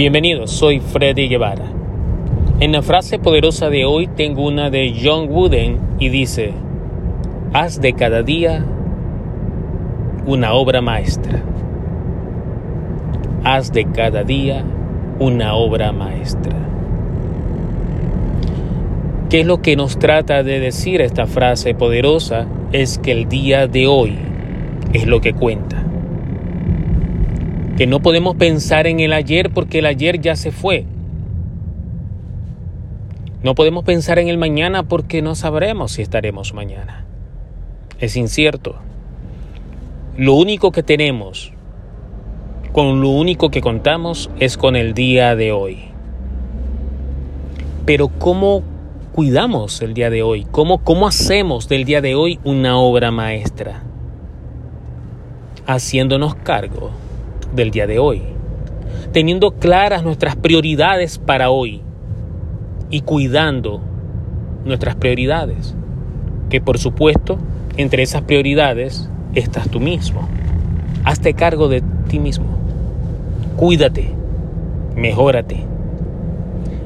Bienvenidos, soy Freddy Guevara. En la frase poderosa de hoy tengo una de John Wooden y dice, haz de cada día una obra maestra. Haz de cada día una obra maestra. ¿Qué es lo que nos trata de decir esta frase poderosa? Es que el día de hoy es lo que cuenta que no podemos pensar en el ayer porque el ayer ya se fue. No podemos pensar en el mañana porque no sabremos si estaremos mañana. Es incierto. Lo único que tenemos, con lo único que contamos es con el día de hoy. Pero ¿cómo cuidamos el día de hoy? ¿Cómo, cómo hacemos del día de hoy una obra maestra? Haciéndonos cargo del día de hoy, teniendo claras nuestras prioridades para hoy y cuidando nuestras prioridades, que por supuesto entre esas prioridades estás tú mismo. Hazte cargo de ti mismo. Cuídate, mejórate.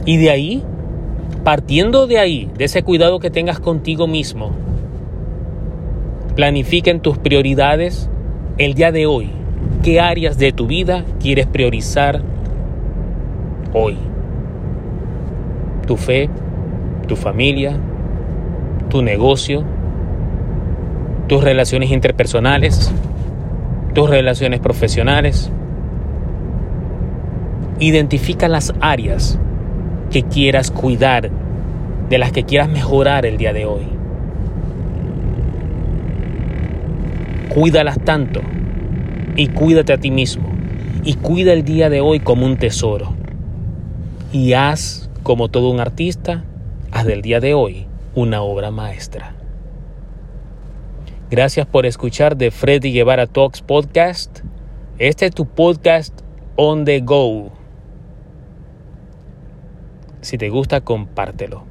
Y de ahí, partiendo de ahí, de ese cuidado que tengas contigo mismo, planifica en tus prioridades el día de hoy ¿Qué áreas de tu vida quieres priorizar hoy? Tu fe, tu familia, tu negocio, tus relaciones interpersonales, tus relaciones profesionales. Identifica las áreas que quieras cuidar, de las que quieras mejorar el día de hoy. Cuídalas tanto y cuídate a ti mismo y cuida el día de hoy como un tesoro. Y haz, como todo un artista, haz del día de hoy una obra maestra. Gracias por escuchar de Freddy Guevara Talks Podcast. Este es tu podcast on the go. Si te gusta, compártelo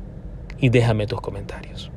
y déjame tus comentarios.